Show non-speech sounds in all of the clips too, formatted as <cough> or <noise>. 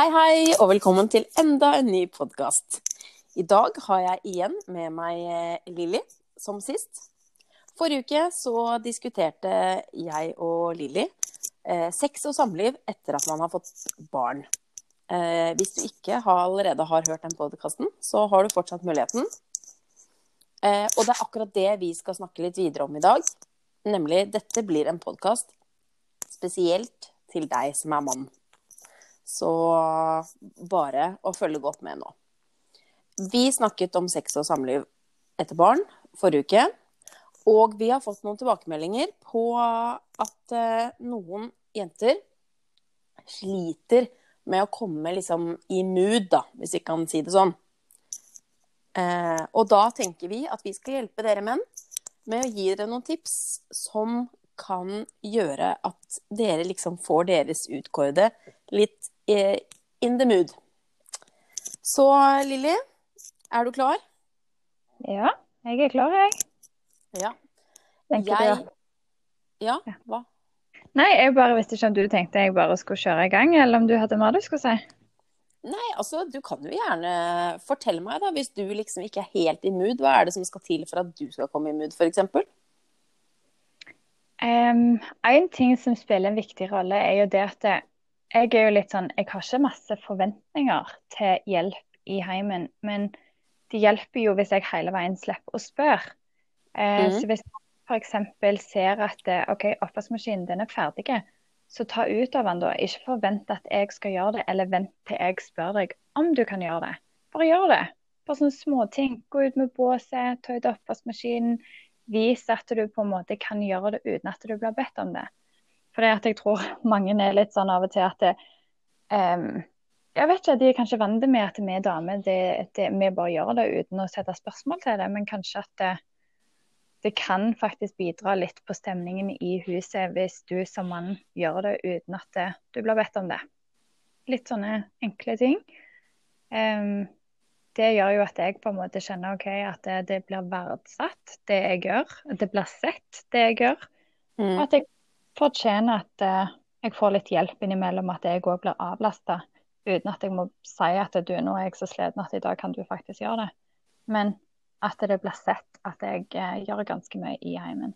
Hei, hei, og velkommen til enda en ny podkast. I dag har jeg igjen med meg eh, Lilly, som sist. Forrige uke så diskuterte jeg og Lilly eh, sex og samliv etter at man har fått barn. Eh, hvis du ikke allerede har hørt den podkasten, så har du fortsatt muligheten. Eh, og det er akkurat det vi skal snakke litt videre om i dag. Nemlig dette blir en podkast spesielt til deg som er mann. Så bare å følge godt med nå. Vi snakket om sex og samliv etter barn forrige uke. Og vi har fått noen tilbakemeldinger på at eh, noen jenter sliter med å komme liksom i mood, da, hvis vi kan si det sånn. Eh, og da tenker vi at vi skal hjelpe dere menn med å gi dere noen tips som kan gjøre at dere liksom får deres utkårede litt in the mood. Så Lilly, er du klar? Ja, jeg er klar, jeg. Ja. Jeg... Ja, hva? Nei, jeg bare visste ikke om du tenkte jeg bare skulle kjøre i gang, eller om du hadde mer du skulle si. Nei, altså, du kan jo gjerne fortelle meg, da, hvis du liksom ikke er helt i mood. Hva er det som skal til for at du skal komme i mood, f.eks.? Um, en ting som spiller en viktig rolle, er jo det at det- jeg er jo litt sånn Jeg har ikke masse forventninger til hjelp i heimen, men det hjelper jo hvis jeg hele veien slipper å spørre. Eh, mm. Så hvis jeg f.eks. ser at eh, OK, oppvaskmaskinen den er ferdig, så ta ut av den da. Ikke forvent at jeg skal gjøre det, eller vent til jeg spør deg om du kan gjøre det. Bare gjør det. Bare sånne småting. Gå ut med båset, ta ut oppvaskmaskinen. Vis at du på en måte kan gjøre det uten at du blir bedt om det. For det at jeg tror mange er litt sånn av og til at det, um, Jeg vet ikke, de er kanskje vant med at vi er damer, det, det, vi bare gjør det uten å sette spørsmål til det. Men kanskje at det, det kan faktisk bidra litt på stemningen i huset hvis du som mann gjør det uten at det, du blir bedt om det. Litt sånne enkle ting. Um, det gjør jo at jeg på en måte kjenner okay, at det, det blir verdsatt, det jeg gjør. Det blir sett, det jeg gjør. Og Mm. at jeg fortjener at eh, jeg får litt hjelp innimellom, at jeg òg blir avlasta. Uten at jeg må si at du, nå er jeg så sliten at i dag kan du faktisk gjøre det. Men at det blir sett at jeg eh, gjør ganske mye i heimen.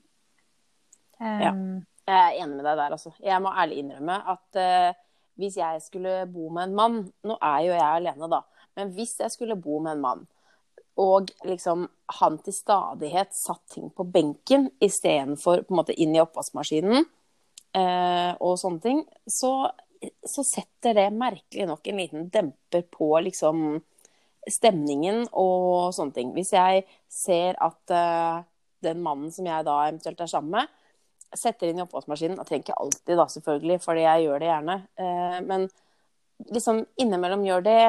Ja. Um, Jeg er enig med deg der, altså. Jeg må ærlig innrømme at uh, hvis jeg skulle bo med en mann Nå er jo jeg alene, da. Men hvis jeg skulle bo med en mann, og liksom han til stadighet satt ting på benken istedenfor på en måte inn i oppvaskmaskinen og sånne ting, så, så setter det merkelig nok en liten demper på liksom stemningen og sånne ting. Hvis jeg ser at eh, den mannen som jeg da eventuelt er sammen med, setter inn i oppvaskmaskinen. Jeg trenger ikke alltid, da, selvfølgelig, fordi jeg gjør det gjerne. Eh, men liksom innimellom gjør det.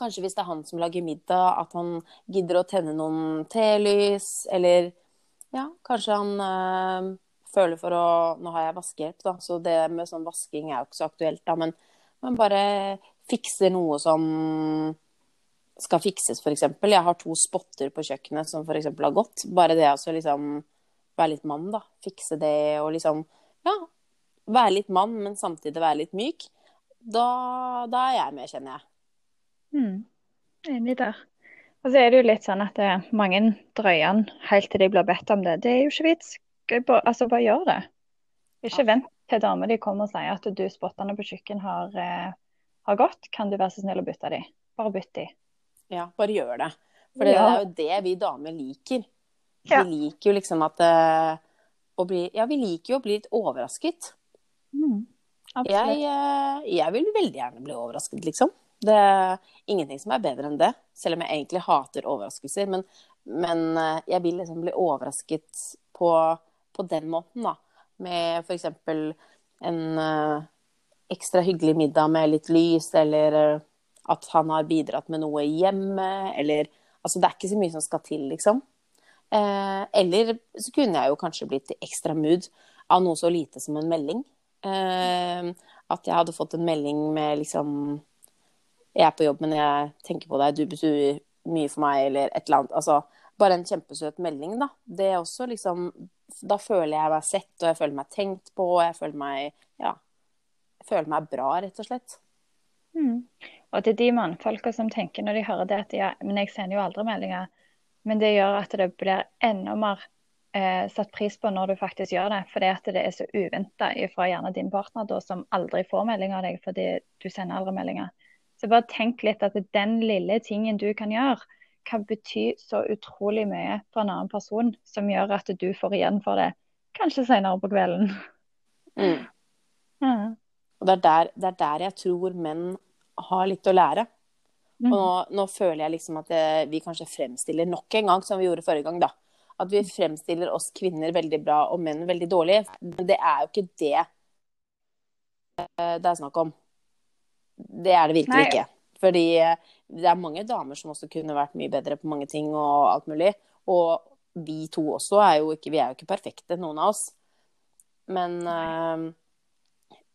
Kanskje hvis det er han som lager middag, at han gidder å tenne noen telys, eller ja, kanskje han eh, føler for å Nå har jeg vaskehjelp, da, så det med sånn vasking er jo ikke så aktuelt, da, men, men bare fikser noe som skal fikses, f.eks. Jeg har to spotter på kjøkkenet som f.eks. har gått. Bare det å liksom være litt mann, da. Fikse det og liksom Ja, være litt mann, men samtidig være litt myk. Da, da er jeg med, kjenner jeg. mm, enig der. Og så er det jo litt sånn at det, mange drøyer den helt til de blir bedt om det. Det er jo ikke vits. Bare, altså, bare gjør det. Ikke vent til damer de kommer og sier at du, spottene på kjøkken har, eh, har gått. Kan du være så snill å bytte de? Bare bytt de. Ja, bare gjør det. For det Ja. er jo det vi damer liker. Ja. Vi liker jo liksom at eh, å bli Ja, vi liker jo å bli litt overrasket. Mm. Jeg, eh, jeg vil veldig gjerne bli overrasket, liksom. Det er ingenting som er bedre enn det. Selv om jeg egentlig hater overraskelser. Men, men jeg vil liksom bli overrasket på, på den måten, da. Med f.eks. en eh, ekstra hyggelig middag med litt lys, eller eh, at han har bidratt med noe hjemme, eller Altså, det er ikke så mye som skal til, liksom. Eh, eller så kunne jeg jo kanskje blitt i ekstra mood av noe så lite som en melding. Eh, at jeg hadde fått en melding med liksom Jeg er på jobb, men jeg tenker på deg, du betyr mye for meg, eller et eller annet. Altså bare en kjempesøt melding, da. Det er også liksom Da føler jeg meg sett, og jeg føler meg tenkt på, og jeg føler meg Ja. Jeg føler meg bra, rett og slett. Mm. Og til de mannfolka som tenker når de hører det at ja, men jeg sender jo aldri meldinger, men det gjør at det blir enda mer eh, satt pris på når du faktisk gjør det. Fordi at det er så uventa fra gjerne din partner da, som aldri får melding av deg fordi du sender aldri meldinger. Så bare tenk litt at den lille tingen du kan gjøre, kan bety så utrolig mye for en annen person, som gjør at du får igjen for det kanskje senere på kvelden. Mm. Ja. Og det er, der, det er der jeg tror menn har litt å lære. Og nå, nå føler jeg liksom at det, vi kanskje fremstiller nok en gang, som vi gjorde forrige gang, da. At vi fremstiller oss kvinner veldig bra og menn veldig dårlig. Men det er jo ikke det eh, det er snakk om. Det er det virkelig Nei. ikke. Fordi eh, det er mange damer som også kunne vært mye bedre på mange ting og alt mulig. Og vi to også er jo ikke Vi er jo ikke perfekte, noen av oss. Men uh,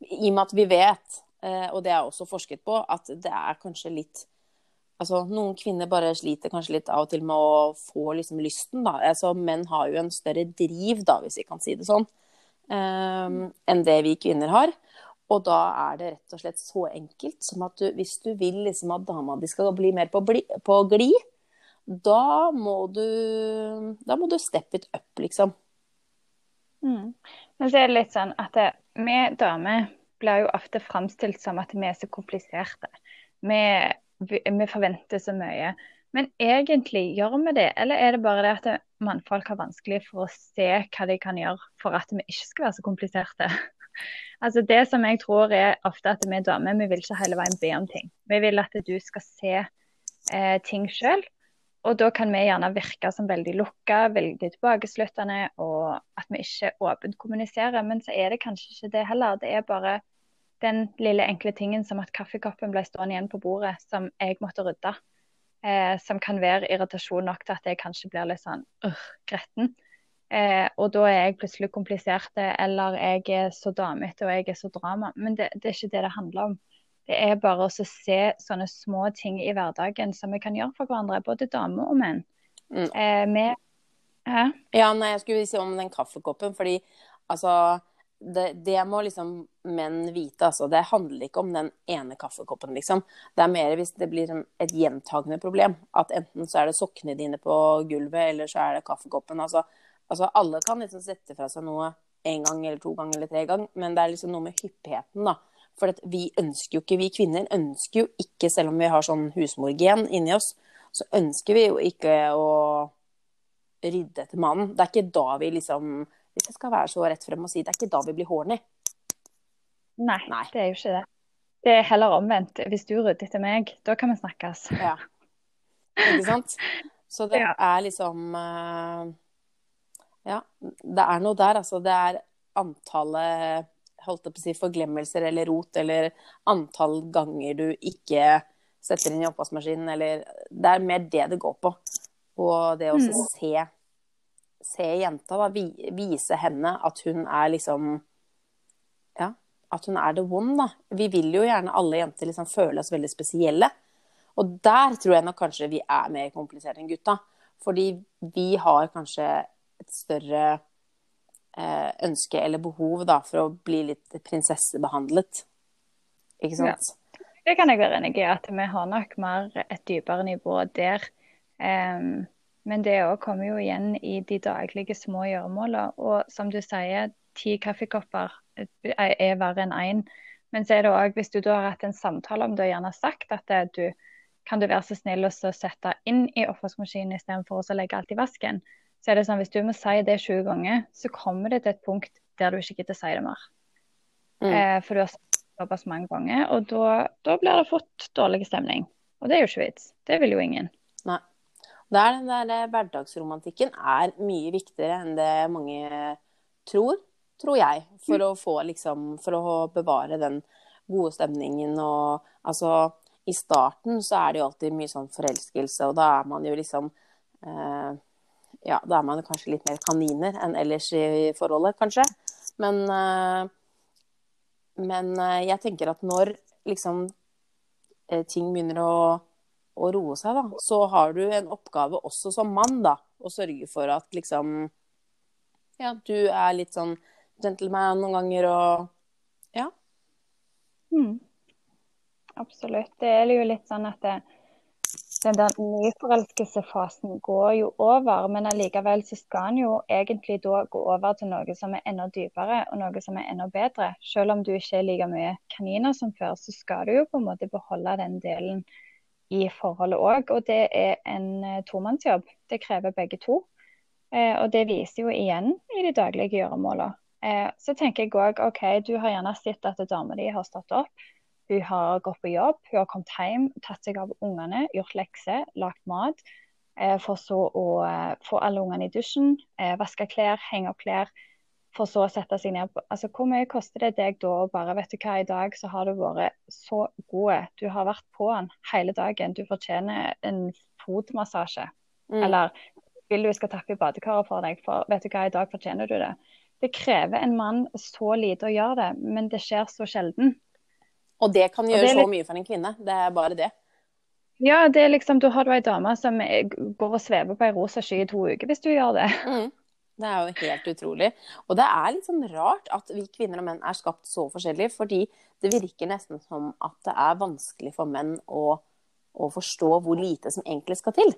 i og med at vi vet, uh, og det er også forsket på, at det er kanskje litt Altså, noen kvinner bare sliter kanskje litt av og til med å få liksom lysten, da. Altså, menn har jo en større driv, da, hvis vi kan si det sånn, eh, enn det vi kvinner har. Og da er det rett og slett så enkelt som at du, hvis du vil liksom at dama di skal bli mer på, bli, på glid, da må du Da må du steppe it up, liksom. Mm. Men så er det litt sånn at vi damer blir jo ofte framstilt som at vi er så kompliserte. Vi, vi forventer så mye. Men egentlig, gjør vi det? Eller er det bare det at mannfolk har vanskelig for å se hva de kan gjøre for at vi ikke skal være så kompliserte? Altså Det som jeg tror er ofte at vi damer, vi vil ikke hele veien be om ting. Vi vil at du skal se eh, ting sjøl. Og da kan vi gjerne virke som veldig lukka, veldig tilbakesluttende, og at vi ikke åpent kommuniserer. Men så er det kanskje ikke det heller. Det er bare den lille enkle tingen som at kaffekoppen ble stående igjen på bordet, som jeg måtte rydde. Eh, som kan være irritasjon nok til at jeg kanskje blir litt sånn øh, gretten. Eh, og da er jeg plutselig komplisert, eller jeg er så damete og jeg er så drama. Men det, det er ikke det det handler om. Det er bare å se sånne små ting i hverdagen som vi kan gjøre for hverandre, både damer og menn. Mm. Eh, med, Hæ? Ja, nei, jeg skulle si om den kaffekoppen, fordi altså det, det må liksom menn vite, altså. Det handler ikke om den ene kaffekoppen, liksom. Det er mer hvis det blir et gjentagende problem. At enten så er det sokkene dine på gulvet, eller så er det kaffekoppen. Altså, altså alle kan liksom sette fra seg noe en gang eller to ganger eller tre ganger, men det er liksom noe med hyppigheten, da. For at vi ønsker jo ikke, vi kvinner ønsker jo ikke, selv om vi har sånn husmorgen inni oss, så ønsker vi jo ikke å rydde etter mannen. Det er ikke da vi liksom Hvis jeg skal være så rett frem og si det er ikke da vi blir horny. Nei, Nei. det er jo ikke det. Det er heller omvendt. Hvis du rydder etter meg, da kan vi snakkes. Ja. Ikke sant? Så det <laughs> Ja. er liksom eh, Ja, det er noe der, altså. Det er antallet holdt jeg på å si, forglemmelser eller rot, eller antall ganger du ikke setter inn i oppvaskmaskinen, eller Det er mer det det går på. Og det å Mm. se, se jenta, da, vise henne at hun er liksom Ja, at hun er the one, da. Vi vil jo gjerne alle jenter liksom føle oss veldig spesielle. Og der tror jeg nok kanskje vi er mer kompliserte enn gutta. Fordi vi har kanskje et større eh, ønske eller behov da, for å bli litt prinsessebehandlet. Ikke sant? Det kan jeg være enig i, at vi har nok mer et dypere nivå der. Um, men det òg kommer jo igjen i de daglige små gjøremåla. Og som du sier, ti kaffekopper er er verre enn én. Men så er det òg, hvis du da har hatt en samtale om det og gjerne sagt at det, du kan du være så snill så sette inn i oppvaskmaskinen istedenfor å legge alt i vasken, så er det sånn hvis du må si det 20 ganger, så kommer det til et punkt der du ikke gidder si det mer. Mm. Eh, for du har sagt det såpass mange ganger, og da, da blir det fått dårlig stemning. Og det er jo ikke vits. Det vil jo ingen. Nei. Det er den der eh, hverdagsromantikken er mye viktigere enn det mange tror, tror jeg. For å få liksom For å bevare den gode stemningen og altså I starten så er det jo alltid mye sånn forelskelse, og da er man jo liksom eh, Ja, da er man kanskje litt mer kaniner enn ellers i forholdet, kanskje. Men eh, Men eh, jeg tenker at når liksom eh, ting begynner å å roe seg, da, så har du en oppgave også som mann, da, å sørge for at liksom Ja, du er litt sånn gentleman noen ganger og Ja. Mm. absolutt. Det er jo litt sånn at det, den der nyforelskelsefasen går jo over, men allikevel så skal en jo egentlig da gå over til noe som er enda dypere og noe som er enda bedre. Selv om du ikke er like mye kaniner som før, så skal du jo på en måte beholde den delen i forholdet òg. Og det er en eh, tomannsjobb. Det krever begge to. Eh, og det viser jo igjen i de daglige gjøremålene. Eh, så tenker jeg òg OK, du har gjerne sett at dama di har stått opp hun har gått på jobb, hun har kommet hjem, tatt seg av ungene, gjort lekser, lagd mat. Eh, for så å eh, få alle ungene i dusjen, eh, vaske klær, henge opp klær. For så å sette seg ned på Altså, hvor mye koster det deg da å bare Vet du hva, i dag så har du vært så god. Du har vært på den hele dagen. Du fortjener en fotmassasje. Mm. Eller vil du skal tappe i badekaret for deg, for vet du hva, i dag fortjener du det. Det krever en mann så lite å gjøre det, men det skjer så sjelden. Og det kan gjøre det litt... så mye for en kvinne. Det er bare det. Ja, det er liksom, da har du ei dame som går og svever på ei rosa sky i to uker, hvis du gjør det. <laughs> Mm. Det er jo helt utrolig. Og det er litt sånn rart at vi kvinner og menn er skapt så forskjellig, fordi det virker nesten som at det er vanskelig for menn å, å forstå hvor lite som egentlig skal til.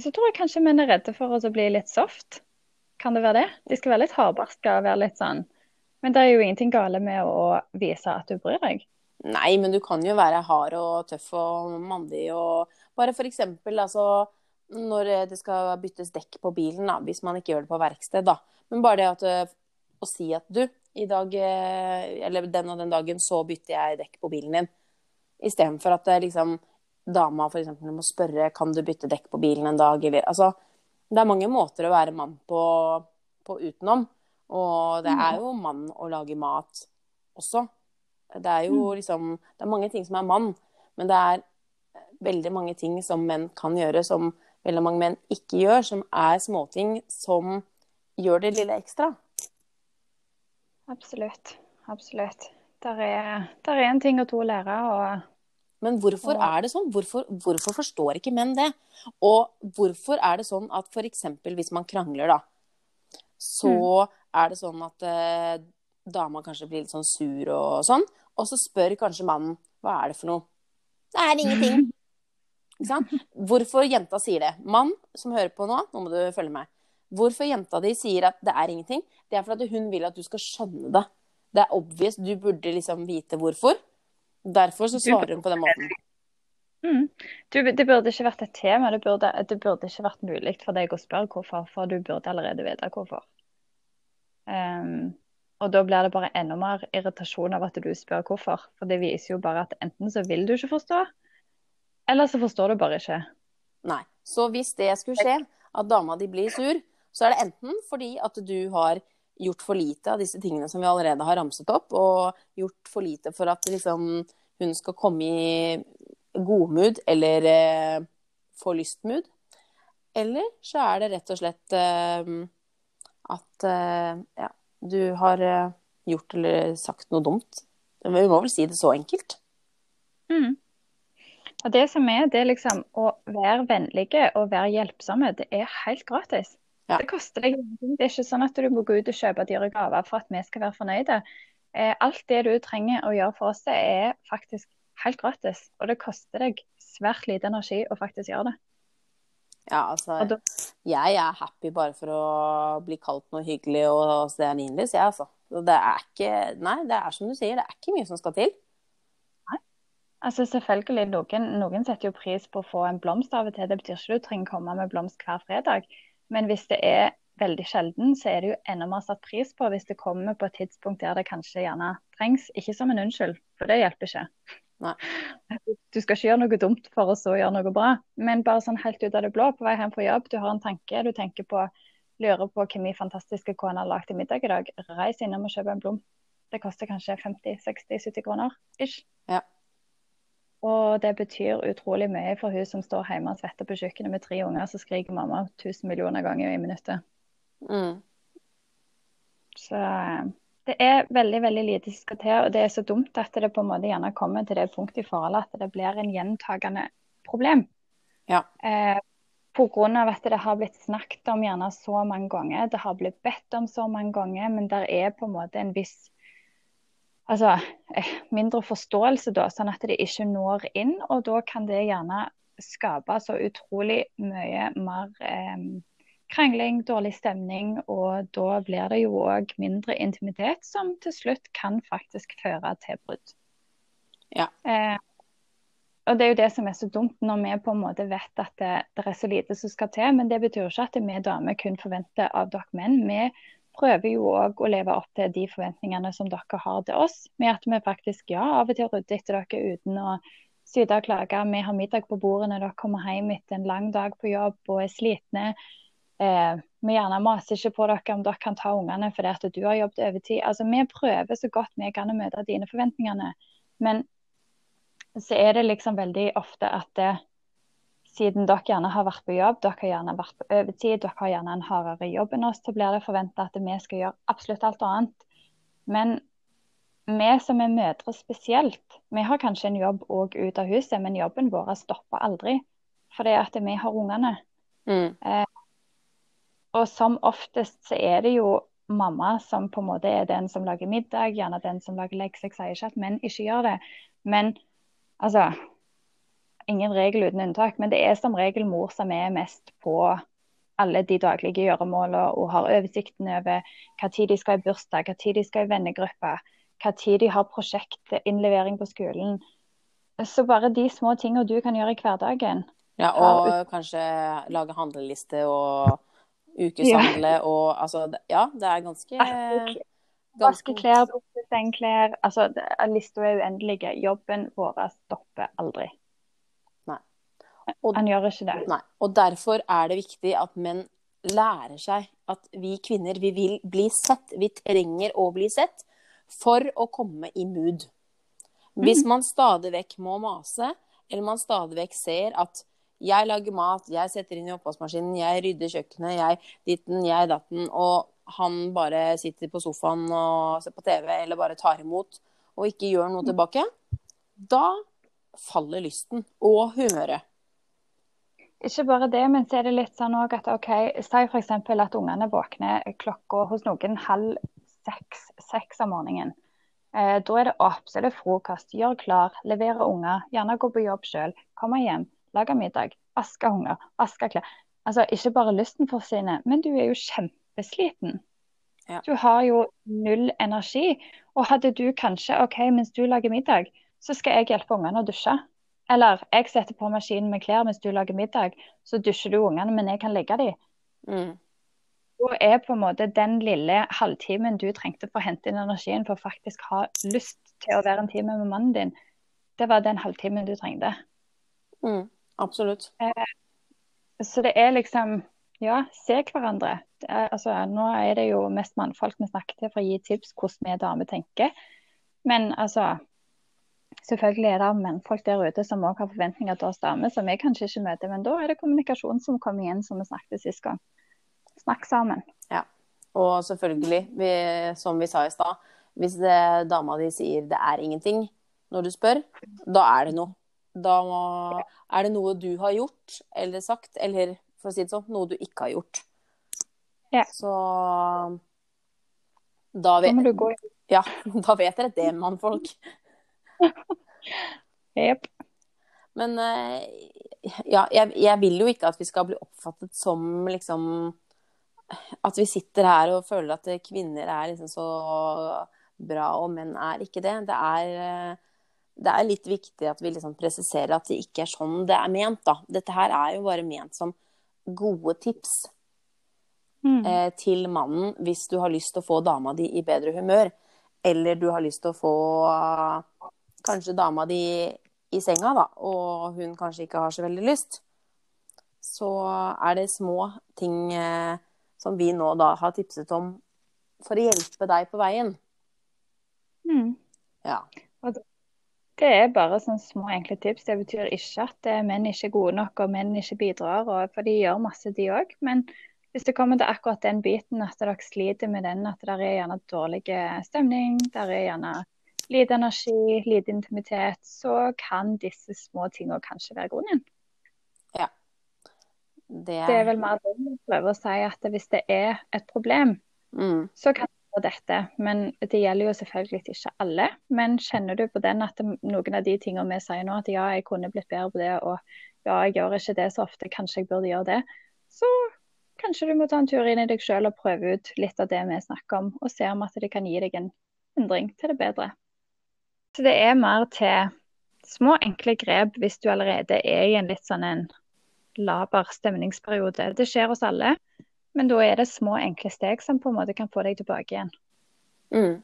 Så tror jeg kanskje menn er redde for å bli litt soft. Kan det være det? De skal være litt hardbarska og være litt sånn men det er jo ingenting gale med å vise at du bryr deg. Nei, men du kan jo være hard og tøff og mandig og bare for eksempel altså når det skal byttes dekk på bilen, da, hvis man ikke gjør det på verksted, da. Men bare det at eh, å si at du, i dag eh, eller den og den dagen så bytter jeg dekk på bilen din. Istedenfor at liksom dama f.eks. må spørre kan du bytte dekk på bilen en dag, eller altså Det er mange måter å være mann på, på utenom. Og det er mm. jo mann å lage mat også. Det er jo mm. liksom Det er mange ting som er mann, men det er veldig mange ting som menn kan gjøre, som veldig mange menn ikke gjør, som er småting som gjør det lille ekstra. Absolutt. Absolutt. Der er, der er en ting og to å lære. Og, Men hvorfor er det sånn? Hvorfor, hvorfor, forstår ikke menn det? Og hvorfor er det sånn at f.eks. hvis man krangler, da, så mm er det sånn at eh, dama kanskje blir litt sånn sur og sånn, og så spør kanskje mannen hva er det for noe? Det er ingenting. <laughs> Ikke sant? Hvorfor jenta sier det. Mann som hører på nå, nå må du følge med. Hvorfor jenta di sier at det er ingenting, det er fordi hun vil at du skal skjønne det. Det er obvious, du burde liksom vite hvorfor. Derfor så svarer hun på den måten. Mm. Du, det burde ikke vært et tema, det burde, det burde ikke vært mulig for deg å spørre hvorfor, for du burde allerede vite hvorfor. Um, og da blir det bare enda mer irritasjon av at du spør hvorfor. For det viser jo bare at enten så vil du ikke forstå, eller så forstår du bare ikke. Nei. Så hvis det skulle skje, at dama di blir sur, så er det enten fordi at du har gjort for lite av disse tingene som vi allerede har ramset opp, og gjort for lite for at liksom, hun skal komme i godmood eller eh, få lystmood. Eller så er det rett og slett eh, at uh, ja, du har uh, gjort eller sagt noe dumt. Vi må vel si det så enkelt. Mm. Og det som er, det er liksom å være vennlige og være hjelpsomme, det er helt gratis. Ja. Det koster deg ingenting. Det er ikke sånn at du må gå ut og kjøpe dyre gaver for at vi skal være fornøyde. Eh, alt det du trenger å gjøre for oss, det er faktisk helt gratis. Og det koster deg svært lite energi å faktisk gjøre det. Ja, altså da, Jeg er happy bare for å bli kalt noe hyggelig og stearinlys, jeg, altså. Det er ikke Nei, det er som du sier, det er ikke mye som skal til. Nei. Altså selvfølgelig, noen, noen setter jo pris på å få en blomst av og til. Det betyr ikke du trenger komme med blomst hver fredag. Men hvis det er veldig sjelden, så er det jo enda mer satt pris på hvis det kommer på et tidspunkt der det kanskje gjerne trengs. Ikke som en unnskyld, for det hjelper ikke. Nei. Du skal ikke gjøre noe dumt for å så gjøre noe bra, men bare sånn helt ut av det blå på vei hjem fra jobb. Du har en tanke, du tenker på, lurer på hvem i fantastiske kona har lagd til middag i dag. Reis innom og kjøp en blom. Det koster kanskje 50-60-70 kroner. Ish. Ja. Og det betyr utrolig mye for hun som står hjemme og svetter på kjøkkenet med tre unger, så skriker mamma 1000 millioner ganger i minuttet. Mm. Så eh, det er veldig veldig lite som skal til, og det er så dumt at det på en måte gjerne kommer til det punktet i forholdet at det blir en gjentagende problem. Ja. Eh, Pga. at det har blitt snakket om gjerne så mange ganger, det har blitt bedt om så mange ganger, men det er på en måte en viss altså, eh, mindre forståelse, da, sånn at det ikke når inn. Og da kan det gjerne skape så utrolig mye mer eh, krangling, dårlig stemning, og da blir det jo òg mindre intimitet, som til slutt kan faktisk føre til brudd. Ja. Eh, og det er jo det som er så dumt, når vi på en måte vet at det, det er så lite som skal til. Men det betyr ikke at vi damer kun forventer av dere menn. Vi prøver jo òg å leve opp til de forventningene som dere har til oss. Med at vi faktisk ja, av og til rydder etter dere uten å syte og klage. Vi har middag på bordet når dere kommer hjem etter en lang dag på jobb og er slitne. Eh, vi gjerne maser ikke på dere om dere kan ta ungene fordi at du har jobbet overtid. Altså, vi prøver så godt vi kan å møte dine forventningene. Men så er det liksom veldig ofte at det, siden dere gjerne har vært på jobb, dere har gjerne vært på overtid, dere har gjerne en hardere jobb enn oss, så blir det forventa at vi skal gjøre absolutt alt annet. Men vi som er mødre spesielt, vi har kanskje en jobb òg ut av huset, men jobben vår stopper aldri. Fordi at vi har ungene. Mm. Eh, og som oftest så er det jo mamma som på en måte er den som lager middag, gjerne den som lager lekser. Jeg sier ikke at menn ikke gjør det, men Altså, ingen regel uten unntak, men det er som regel mor som er mest på alle de daglige gjøremålene og har oversikten over hva tid de skal i bursdag, hva tid de skal i vennegruppe, hva tid de har prosjektinnlevering på skolen. Så bare de små tingene du kan gjøre i hverdagen. Ja, og kanskje lage handleliste og ukeshandle ja. og altså Ja, det er ganske Vaske klær, bruke sengeklær. Altså, lista er uendelig. Jobben vår stopper aldri. Nei. Og, Han gjør ikke det. Nei. Og derfor er det viktig at menn lærer seg at vi kvinner, vi vil bli sett. Vi trenger å bli sett for å komme i mood. Hvis mm. man stadig vekk må mase, eller man stadig vekk ser at jeg lager mat, jeg setter inn i oppvaskmaskinen, jeg rydder kjøkkenet, jeg ditten, jeg datten, og han bare sitter på sofaen og ser på TV, eller bare tar imot og ikke gjør noe tilbake, da faller lysten og humøret. Ikke bare det, men så er det litt sånn òg at OK, si f.eks. at ungene våkner klokka hos noen halv seks, seks om morgenen. Eh, da er det opp, så frokost, gjør klar, levere unger, gjerne gå på jobb sjøl, komme hjem, lage middag, vaske hunger, vaske klær. Altså ikke bare lysten forsvinner, men du er jo kjempesliten. Ja. Du har jo null energi. Og hadde du kanskje OK, mens du lager middag, så skal jeg hjelpe ungene å dusje. Eller jeg setter på maskinen med klær mens du lager middag, så dusjer du ungene, men jeg kan legge dem. Mm. Da er på en måte den lille halvtimen du trengte for å hente inn energien for å faktisk ha lyst til å være en time med mannen din, det var den halvtimen du trengte. Mm, absolutt. Eh, så det er liksom ja, se hverandre. Er, altså, nå er det jo mest mannfolk vi snakker til for å gi tips hvordan vi damer tenker. Men altså Selvfølgelig er det mennfolk der ute som også har forventninger til oss damer som vi kanskje ikke møter. Men da er det kommunikasjon som kommer igjen, som vi snakket sist gang. Snakk sammen. Ja. Og selvfølgelig, vi, som vi sa i stad, hvis det, dama di sier det er ingenting når du spør, da er det noe. Da må, er det noe du har gjort eller sagt eller for å si det sånn, noe du ikke har gjort. Ja. Så da vet, da, gå... ja, <laughs> da vet dere det, mannfolk. <laughs> Jepp. Men eh, ja, jeg, jeg, vil jo ikke at vi skal bli oppfattet som liksom At vi sitter her og føler at kvinner er liksom så bra, og menn er ikke det. Det er eh, det er litt viktig at vi liksom presiserer at det ikke er sånn det er ment. da. Dette her er jo bare ment som gode tips mm. eh, til mannen hvis du har lyst til å få dama di i bedre humør. Eller du har lyst til å få kanskje dama di i senga, da, og hun kanskje ikke har så veldig lyst. Så er det små ting eh, som vi nå da har tipset om for å hjelpe deg på veien. Mm. Ja. Og det er bare sånne små, enkle tips. Det betyr ikke at eh, menn ikke er gode nok og menn ikke bidrar, og, for de gjør masse, de òg. Men hvis det kommer til akkurat den biten, at dere sliter med den, at det er gjerne dårlig stemning, det er gjerne lite energi, lite intimitet, så kan disse små tingene kanskje være grunnen. Ja. Det er... det er vel mer det å prøve å si, at hvis det er et problem, mm. så kan på dette, men det gjelder jo selvfølgelig ikke alle. Men kjenner du på den at noen av de tingene vi sier nå, at ja, jeg kunne blitt bedre på det, og ja, jeg gjør ikke det så ofte, kanskje jeg burde gjøre det, så kanskje du må ta en tur inn i deg sjøl og prøve ut litt av det vi snakker om, og se om at det kan gi deg en endring til det bedre. Så det er mer til små, enkle grep hvis du allerede er i en litt sånn en laber stemningsperiode. Det skjer hos alle. Men da er det små, enkle steg som på en måte kan få deg tilbake igjen. Mm.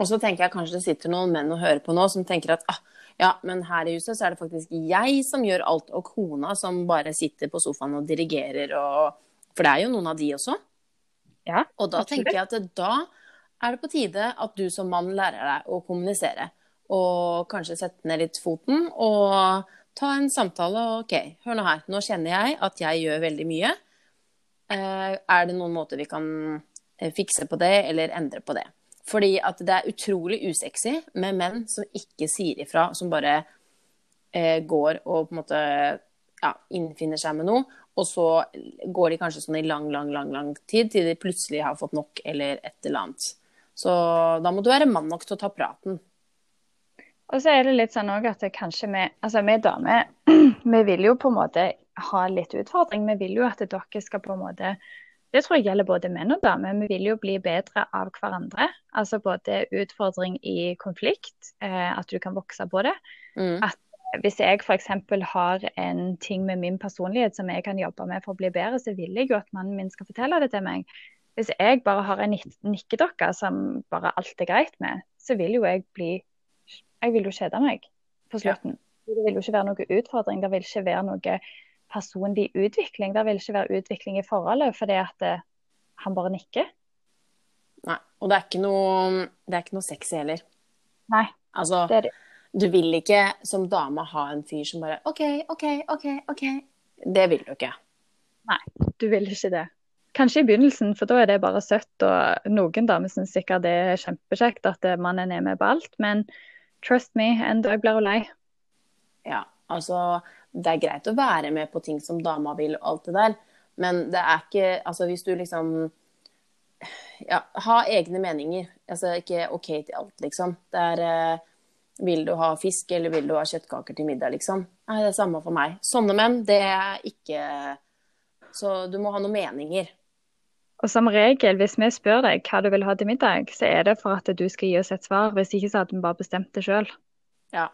Og så tenker jeg kanskje det sitter noen menn og hører på nå som tenker at ah, ja, men her i huset så er det faktisk jeg som gjør alt, og kona som bare sitter på sofaen og dirigerer og For det er jo noen av de også. Ja, og da absolutt. tenker jeg at da er det på tide at du som mann lærer deg å kommunisere. Og kanskje sette ned litt foten og ta en samtale. OK, hør nå her. Nå kjenner jeg at jeg gjør veldig mye. Eh, er det noen måter vi kan eh, fikse på det, eller endre på det? Fordi at det er utrolig usexy med menn som ikke sier ifra, som bare eh, går og på en måte ja, innfinner seg med noe, og så går de kanskje sånn i lang, lang, lang, lang tid til de plutselig har fått nok eller et eller annet. Så da må du være mann nok til å ta praten. Og så er det litt sånn òg at kanskje vi, altså vi damer, <clears throat> vi vil jo på en måte ha litt utfordring. Vi vil jo at dere skal på en måte Det tror jeg gjelder både menn og damer. Vi vil jo bli bedre av hverandre. Altså både utfordring i konflikt, eh, at du kan vokse på det. Mm. At hvis jeg f.eks. har en ting med min personlighet som jeg kan jobbe med for å bli bedre, så vil jeg jo at mannen min skal fortelle det til meg. Hvis jeg bare har en nikkedokke som bare alt er greit med, så vil jo jeg bli Jeg vil jo kjede meg på slutten. Ja. Det vil jo ikke være noe utfordring. Det vil ikke være noe personlig utvikling. Det vil ikke være utvikling i forholdet fordi at det, han bare nikker. Nei. Og det er ikke noe, det er ikke noe sexy heller. Nei, Altså, det er det. du vil ikke som dame ha en fyr som bare OK, OK, OK, OK. Det vil du ikke. Nei, du vil ikke det. Kanskje i begynnelsen, for da er det bare søtt. Og noen damer syns sikkert det er kjempekjekt at mannen er med på alt. Men trust me, en dag blir hun lei. Ja, altså Det er greit å være med på ting som dama vil og alt det der, men det er ikke Altså hvis du liksom Ja, ha egne meninger. Altså ikke OK til alt, liksom. Det er eh, Vil du ha fisk, eller vil du ha kjøttkaker til middag, liksom? Nei, det er samme for meg. Sånne menn, det er ikke Så du må ha noen meninger. Og som regel, hvis vi spør deg hva du vil ha til middag, så er det for at du skal gi oss et svar. Hvis ikke så hadde vi bare bestemt det sjøl. Ja.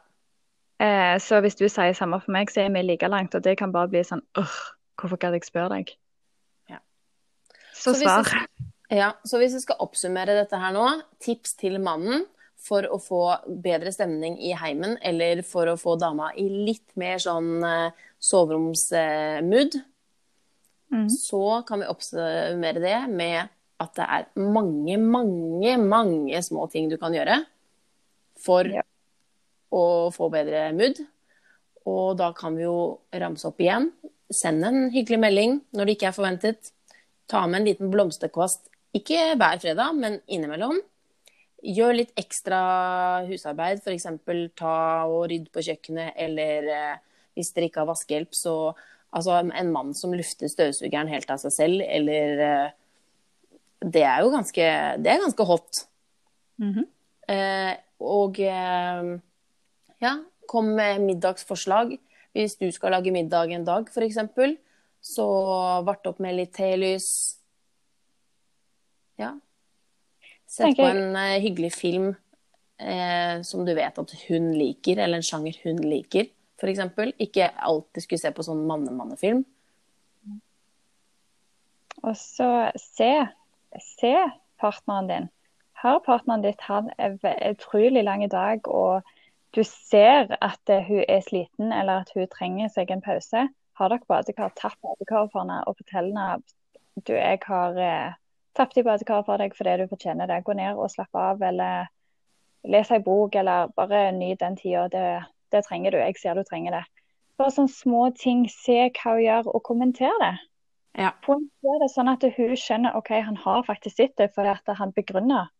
Eh, så hvis du sier samme for meg, så er vi like langt. Og det kan bare bli sånn åh, hvorfor gadd jeg spørre deg? Ja. Så, Så svar. jeg- Ja, så hvis vi skal oppsummere dette her nå, tips til mannen for å få bedre stemning i heimen, eller for å få dama i litt mer sånn eh, soveromsmood, Mm. så kan vi oppsummere det med at det er mange, mange, mange små ting du kan gjøre for Ja. Å få bedre mood. Og da kan vi jo ramse opp igjen. Send en hyggelig melding når det ikke er forventet. Ta med en liten blomsterkvast, ikke hver fredag, men innimellom. Gjør litt ekstra husarbeid, f.eks. ta og rydd på kjøkkenet, eller eh, hvis dere ikke har vaskehjelp, så altså en mann som lufter støvsugeren helt av seg selv, eller eh, Det er jo ganske, det er ganske hot. Mhm. Eh, og eh, ja, kom med middagsforslag. Hvis du skal lage middag en dag, f.eks., så vart opp med litt telys. Ja. Sett på en eh, hyggelig film eh, som du vet at hun liker, eller en sjanger hun liker, f.eks. Ikke alltid skulle se på sånn manne-mannefilm. Og så se, se partneren din. Har partneren ditt hatt en utrolig lang dag, og du ser at eh, hun er sliten eller at hun trenger seg en pause, har dere badekar, tapp badekaret for henne og fortell henne du, jeg har eh, tappet i badekaret for deg fordi du fortjener det. Gå ned og slapp av, eller les ei bok, eller bare nyt den tida. Det, det trenger du. Jeg ser du trenger det. Bare sånne små ting. Se hva hun gjør, og kommenter det Ja. Poengter det sånn at hun skjønner ok, han har faktisk sett det fordi at han begrunner.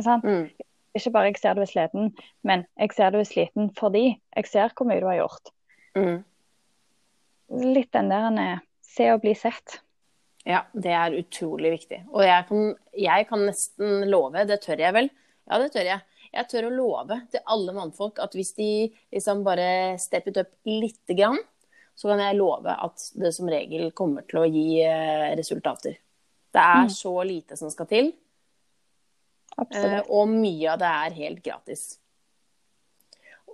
Sant? Mm. Ikke bare jeg ser du er sliten, men jeg ser du er sliten fordi jeg ser hvor mye du har gjort. Mm. Litt den der eh, se og bli sett. Ja, det er utrolig viktig. Og jeg kan, jeg kan nesten love, det tør jeg vel, ja, det tør jeg. Jeg tør å love til alle mannfolk at hvis de liksom bare steppet opp lite grann, så kan jeg love at det som regel kommer til å gi eh, resultater. Det er Mm. så lite som skal til, Absolutt. og mye av det er helt gratis.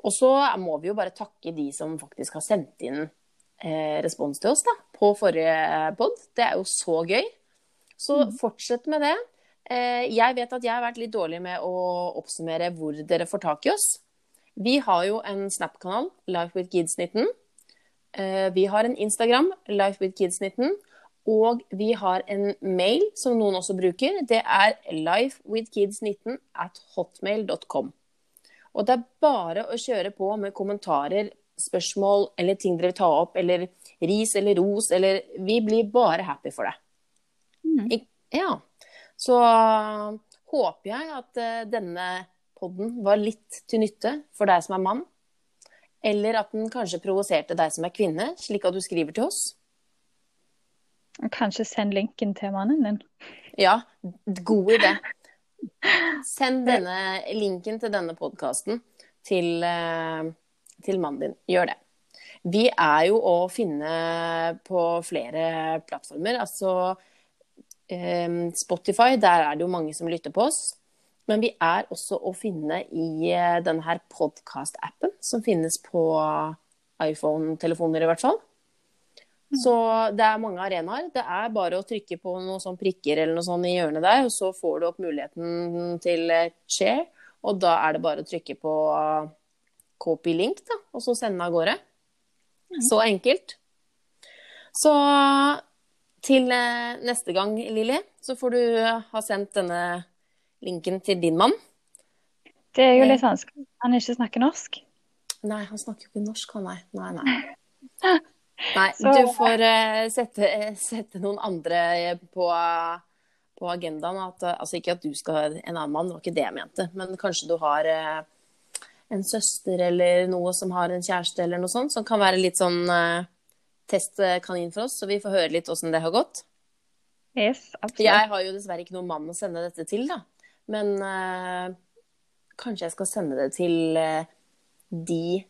Og så må vi jo bare takke de som faktisk har sendt inn eh, respons til oss da, på forrige pod. Det er jo så gøy. Så fortsett med det. Eh, jeg vet at jeg har vært litt dårlig med å oppsummere hvor dere får tak i oss. Vi har jo en Snap-kanal, Life with Kids19. Eh, vi har en Instagram, Life with Kids19. Og vi har en mail som noen også bruker. Det er lifewithkids19 at hotmail.com. Og det er bare å kjøre på med kommentarer, spørsmål eller ting dere vil ta opp, eller ris eller ros, eller Vi blir bare happy for det. Mm. Ja. Så håper jeg at uh, denne podden var litt til nytte for deg som er mann. Eller at den kanskje provoserte deg som er kvinne, slik at du skriver til oss. Kanskje send linken til mannen din. Ja, god idé. Send denne linken til denne podkasten til, eh, til mannen din. Gjør det. Vi er jo å finne på flere plattformer. Altså eh, Spotify, der er det jo mange som lytter på oss. Men vi er også å finne i eh, denne her podkast-appen som finnes på iPhone-telefoner, i hvert fall. Så det er mange arenaer. Det er bare å trykke på noen sånn prikker eller noe sånt i hjørnet der, og så får du opp muligheten til share. Og da er det bare å trykke på copy link, da, og så sende av gårde. Så enkelt. Så til eh, neste gang, Lilly, så får du eh, ha sendt denne linken til din mann. Det er jo litt vanskelig. Han ikke snakker norsk. Nei, han snakker jo ikke norsk, han, nei. Nei, nei. <laughs> Nei, Så- du får uh, sette, sette noen andre på, på agendaen. At, eh, altså ikke at du skal ha en annen mann, det var ikke det jeg mente. Men kanskje du har uh, en søster eller noe som har en kjæreste eller noe sånt, som kan være litt sånn uh, testkanin for oss, så vi får høre litt åssen det har gått. Yes, absolutt. Jeg har jo dessverre ikke noen mann å sende dette til, da. Men eh, kanskje jeg skal sende det til eh, de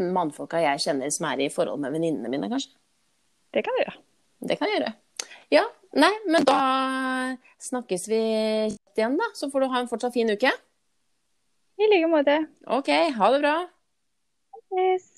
mannfolka jeg kjenner som er i forhold med venninnene mine, kanskje. Det kan du gjøre. Det kan jeg gjøre. Ja, nei, men da snakkes vi igjen, da. Så får du ha en fortsatt fin uke. I like måte. OK, ha det bra. Yes.